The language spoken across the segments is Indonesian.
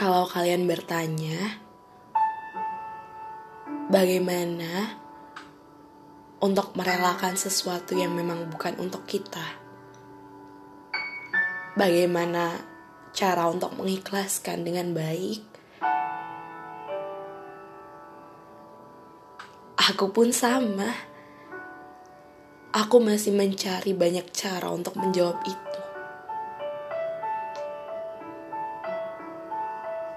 Kalau kalian bertanya, bagaimana untuk merelakan sesuatu yang memang bukan untuk kita? Bagaimana cara untuk mengikhlaskan dengan baik? Aku pun sama. Aku masih mencari banyak cara untuk menjawab itu.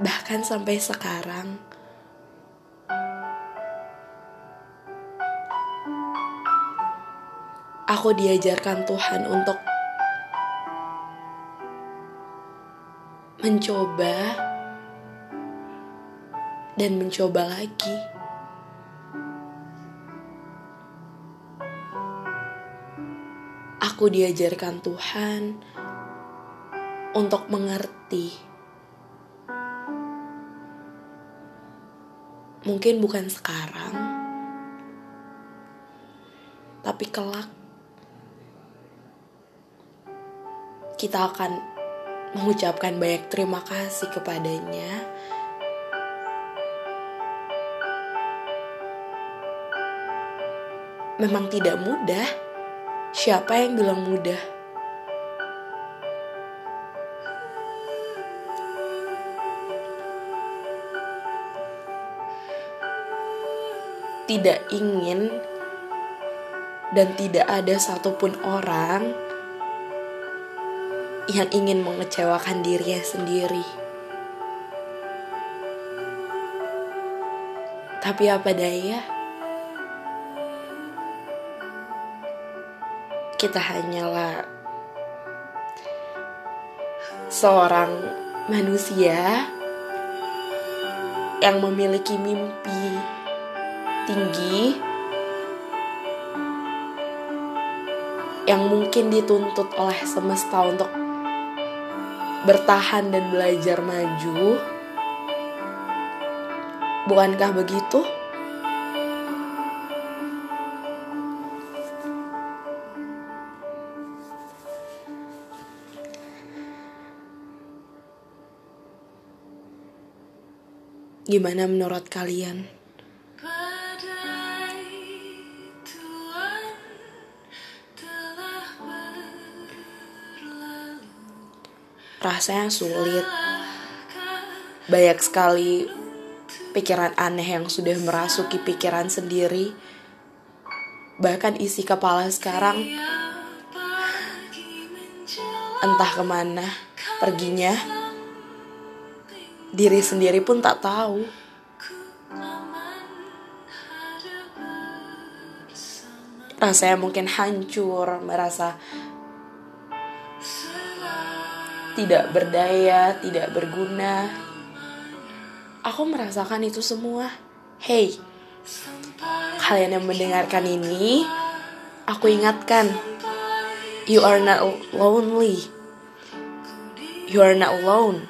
Bahkan sampai sekarang aku diajarkan Tuhan untuk mencoba dan mencoba lagi. Aku diajarkan Tuhan untuk mengerti Mungkin bukan sekarang, tapi kelak kita akan mengucapkan banyak terima kasih kepadanya. Memang tidak mudah. Siapa yang bilang mudah? Tidak ingin dan tidak ada satupun orang yang ingin mengecewakan dirinya sendiri. Tapi apa daya? Kita hanyalah seorang manusia yang memiliki mimpi tinggi yang mungkin dituntut oleh semesta untuk bertahan dan belajar maju. Bukankah begitu? Gimana menurut kalian? Rasanya sulit. Banyak sekali pikiran aneh yang sudah merasuki pikiran sendiri. Bahkan isi kepala sekarang entah ke mana perginya. Diri sendiri pun tak tahu. Rasanya mungkin hancur, merasa tidak berdaya, tidak berguna. Aku merasakan itu semua. Hey, kalian yang mendengarkan ini, aku ingatkan, you are not lonely. You are not alone.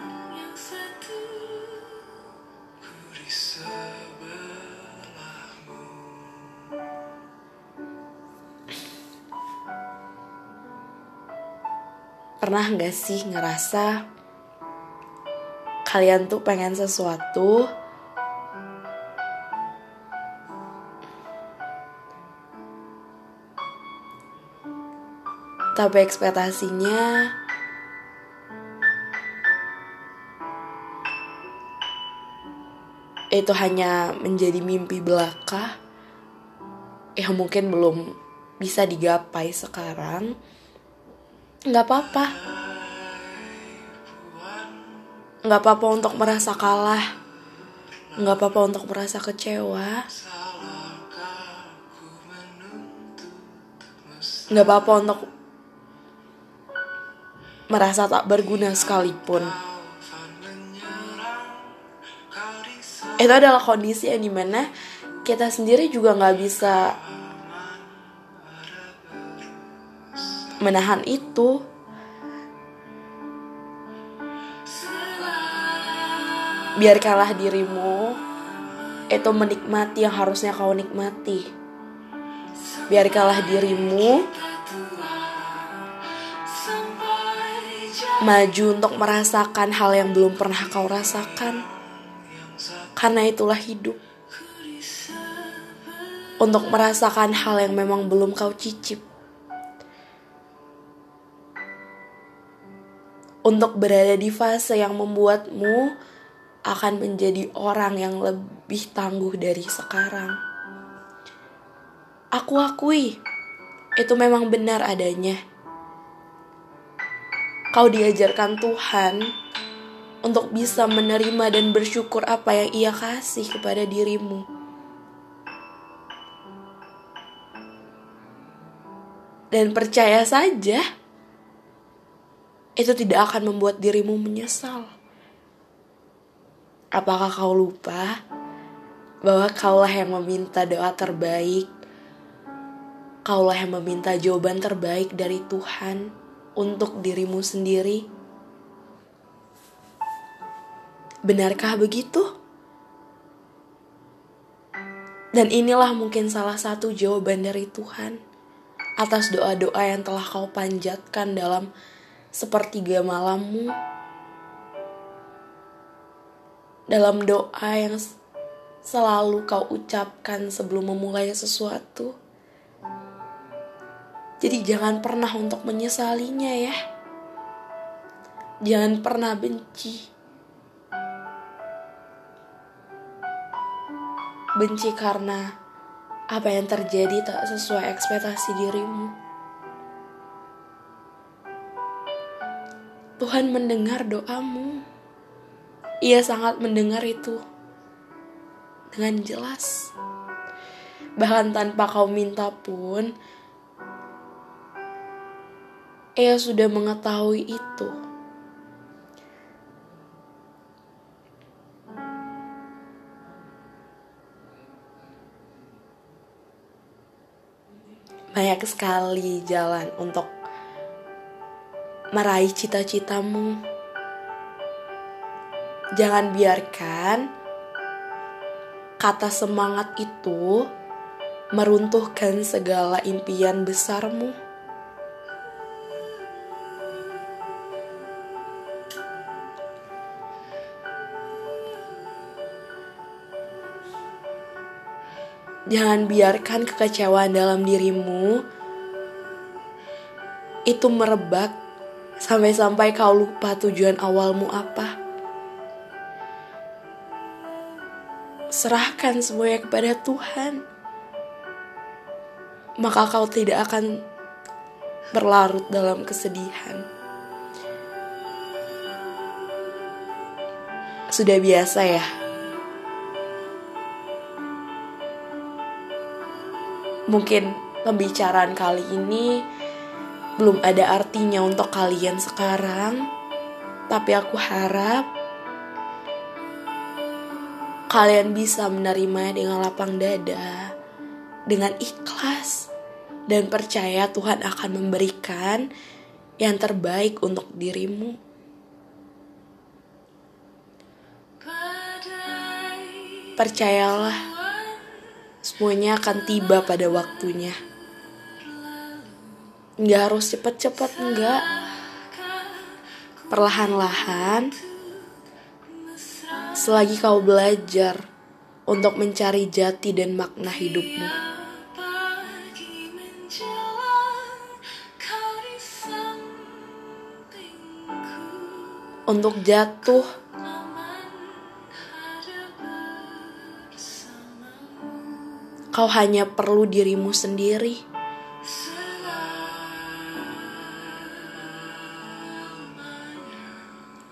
Pernah gak sih ngerasa kalian tuh pengen sesuatu? Tapi ekspektasinya itu hanya menjadi mimpi belaka. Yang mungkin belum bisa digapai sekarang nggak apa-apa. Nggak apa-apa untuk merasa kalah. Nggak apa-apa untuk merasa kecewa. Nggak apa-apa untuk merasa tak berguna sekalipun. Itu adalah kondisi yang di mana kita sendiri juga nggak bisa menahan itu biarkanlah dirimu itu menikmati yang harusnya kau nikmati biarkanlah dirimu maju untuk merasakan hal yang belum pernah kau rasakan. Karena itulah hidup. Untuk merasakan hal yang memang belum kau cicip. Untuk berada di fase yang membuatmu akan menjadi orang yang lebih tangguh dari sekarang. Aku akui, itu memang benar adanya. Kau diajarkan Tuhan untuk bisa menerima dan bersyukur apa yang Ia kasih kepada dirimu. Dan percaya saja, itu tidak akan membuat dirimu menyesal. Apakah kau lupa bahwa kaulah yang meminta doa terbaik? Kaulah yang meminta jawaban terbaik dari Tuhan untuk dirimu sendiri. Benarkah begitu? Dan inilah mungkin salah satu jawaban dari Tuhan atas doa-doa yang telah kau panjatkan dalam sepertiga malammu. Dalam doa yang selalu kau ucapkan sebelum memulai sesuatu. Jadi jangan pernah untuk menyesalinya ya. Jangan pernah benci. Benci karena apa yang terjadi tak sesuai ekspektasi dirimu. Tuhan mendengar doamu. Ia sangat mendengar itu dengan jelas. Bahkan tanpa kau minta pun, ia sudah mengetahui itu. Banyak sekali jalan untuk meraih cita-citamu. Jangan biarkan kata semangat itu meruntuhkan segala impian besarmu. Jangan biarkan kekecewaan dalam dirimu itu merebak sampai-sampai kau lupa tujuan awalmu apa. Serahkan semuanya kepada Tuhan. Maka kau tidak akan berlarut dalam kesedihan. Sudah biasa ya Mungkin pembicaraan kali ini belum ada artinya untuk kalian sekarang, tapi aku harap kalian bisa menerima dengan lapang dada, dengan ikhlas, dan percaya Tuhan akan memberikan yang terbaik untuk dirimu. Percayalah semuanya akan tiba pada waktunya. Nggak harus cepet-cepet, enggak. Perlahan-lahan, selagi kau belajar untuk mencari jati dan makna hidupmu. Untuk jatuh Kau hanya perlu dirimu sendiri.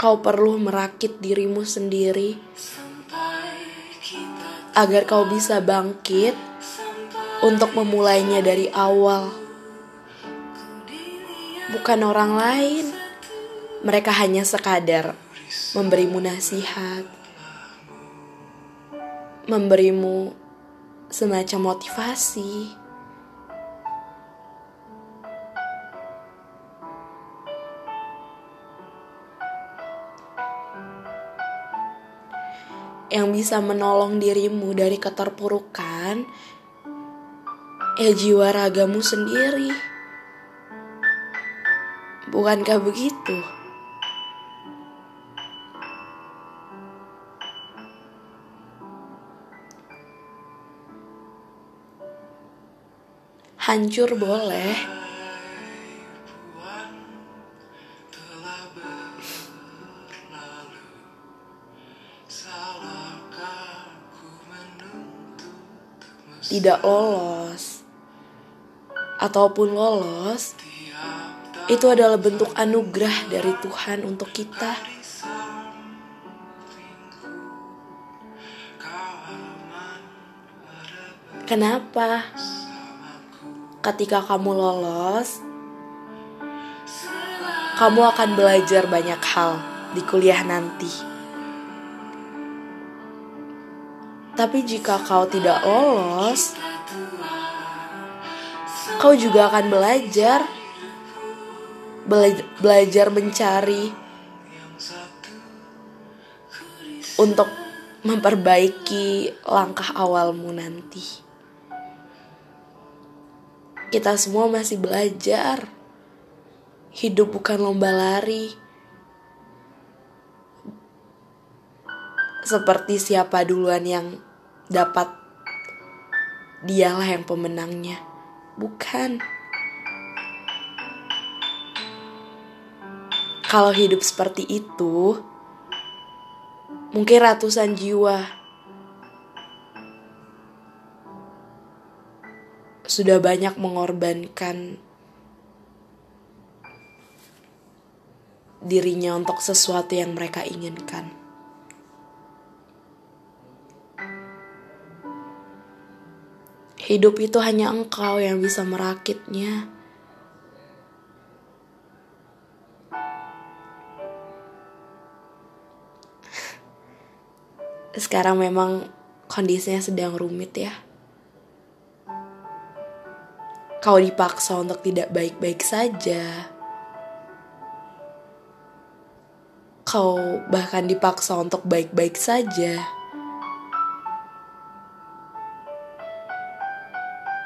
Kau perlu merakit dirimu sendiri agar kau bisa bangkit untuk memulainya dari awal. Bukan orang lain, mereka hanya sekadar memberimu nasihat, memberimu semacam motivasi. yang bisa menolong dirimu dari keterpurukan ya jiwa ragamu sendiri. Bukankah begitu? Hancur boleh Tidak lolos ataupun lolos itu adalah bentuk anugerah dari Tuhan untuk kita. Kenapa? Ketika kamu lolos, kamu akan belajar banyak hal di kuliah nanti. Tapi jika kau tidak lolos, kau juga akan belajar belajar mencari untuk memperbaiki langkah awalmu nanti kita semua masih belajar. Hidup bukan lomba lari. Seperti siapa duluan yang dapat dialah yang pemenangnya. Bukan. Kalau hidup seperti itu, mungkin ratusan jiwa sudah banyak mengorbankan dirinya untuk sesuatu yang mereka inginkan. Hidup itu hanya engkau yang bisa merakitnya. Sekarang memang kondisinya sedang rumit ya kau dipaksa untuk tidak baik-baik saja. Kau bahkan dipaksa untuk baik-baik saja.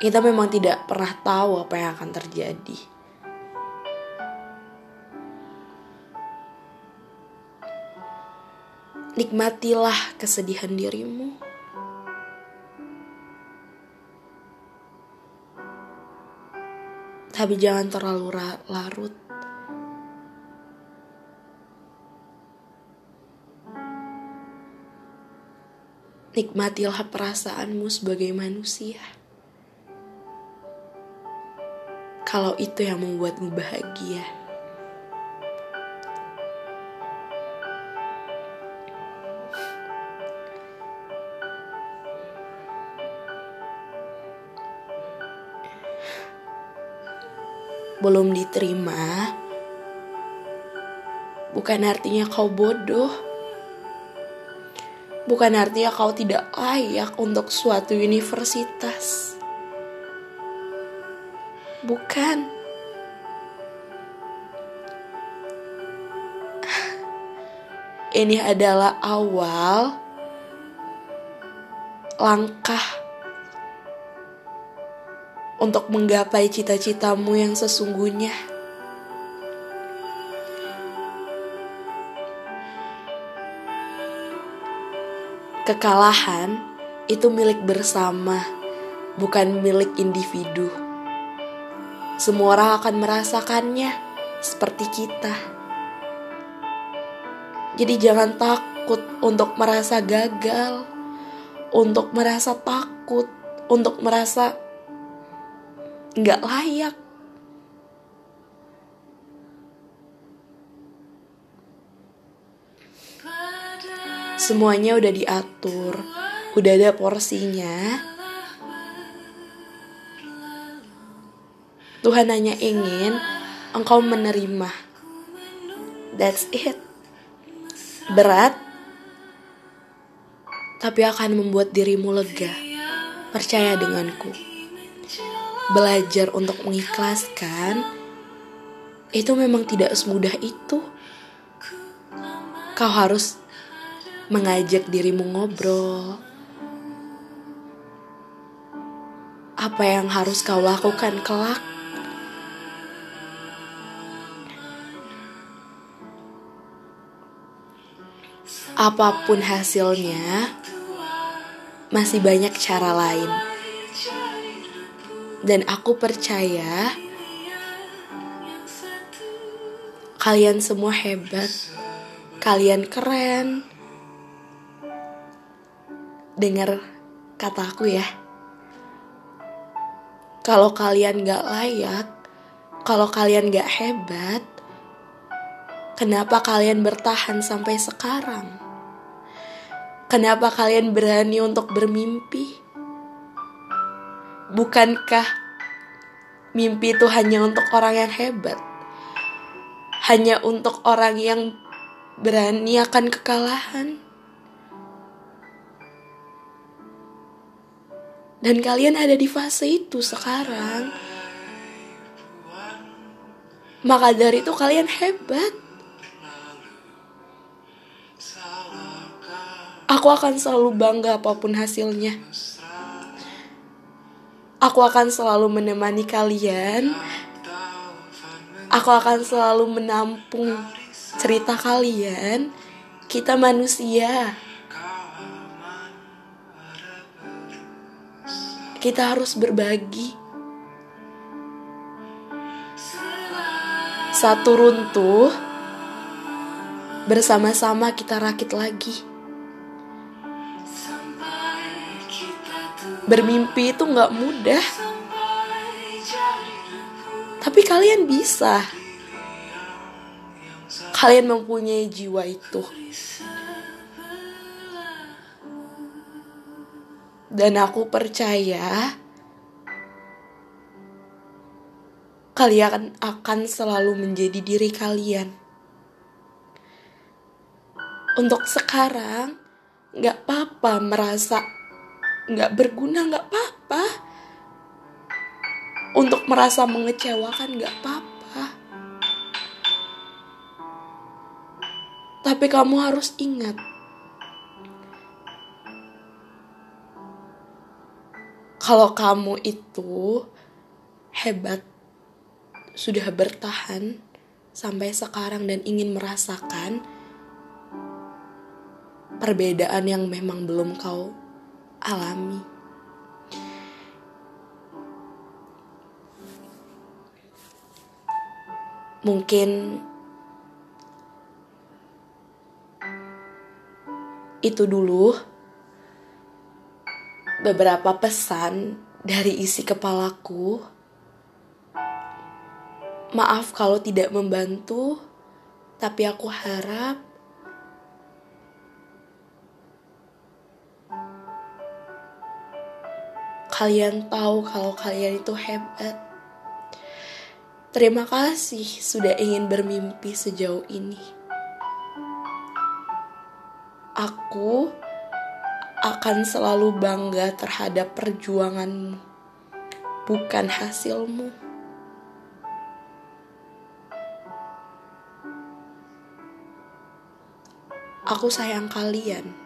Kita memang tidak pernah tahu apa yang akan terjadi. Nikmatilah kesedihan dirimu. tapi jangan terlalu larut. Nikmatilah perasaanmu sebagai manusia. Kalau itu yang membuatmu bahagia. belum diterima, bukan artinya kau bodoh. Bukan artinya kau tidak layak untuk suatu universitas. Bukan. Ini adalah awal langkah untuk menggapai cita-citamu yang sesungguhnya. Kekalahan itu milik bersama, bukan milik individu. Semua orang akan merasakannya seperti kita. Jadi, jangan takut untuk merasa gagal, untuk merasa takut, untuk merasa nggak layak. Semuanya udah diatur, udah ada porsinya. Tuhan hanya ingin engkau menerima. That's it. Berat, tapi akan membuat dirimu lega. Percaya denganku belajar untuk mengikhlaskan itu memang tidak semudah itu. Kau harus mengajak dirimu ngobrol. Apa yang harus kau lakukan kelak? Apa pun hasilnya, masih banyak cara lain Dan aku percaya kalian semua hebat. Kalian keren. Dengar kataku ya. Kalau kalian gak layak, kalau kalian gak hebat, kenapa kalian bertahan sampai sekarang? Kenapa kalian berani untuk bermimpi? Bukankah mimpi itu hanya untuk orang yang hebat? Hanya untuk orang yang berani akan kekalahan? Dan kalian ada di fase itu sekarang. Maka dari itu kalian hebat. Aku akan selalu bangga apa pun hasilnya. Aku akan selalu menemani kalian. Aku akan selalu menampung cerita kalian. Kita manusia. Kita harus berbagi. Satu runtuh, bersama-sama kita rakit lagi. Bermimpi itu nggak mudah. Tapi kalian bisa. Kalian mempunyai jiwa itu. Dan aku percaya kalian akan selalu menjadi diri kalian. Untuk sekarang, gak apa-apa merasa nggak berguna nggak apa-apa. Untuk merasa mengecewakan nggak apa-apa. Tapi kamu harus ingat kalau kamu itu hebat sudah bertahan sampai sekarang dan ingin merasakan perbedaan yang memang belum kau alami. Mungkin itu dulu beberapa pesan dari isi kepalaku. Maaf kalau tidak membantu, tapi aku harap kalian tahu kalau kalian itu hebat. Terima kasih sudah ingin bermimpi sejauh ini. Aku akan selalu bangga terhadap perjuanganmu, bukan hasilmu. Aku sayang kalian.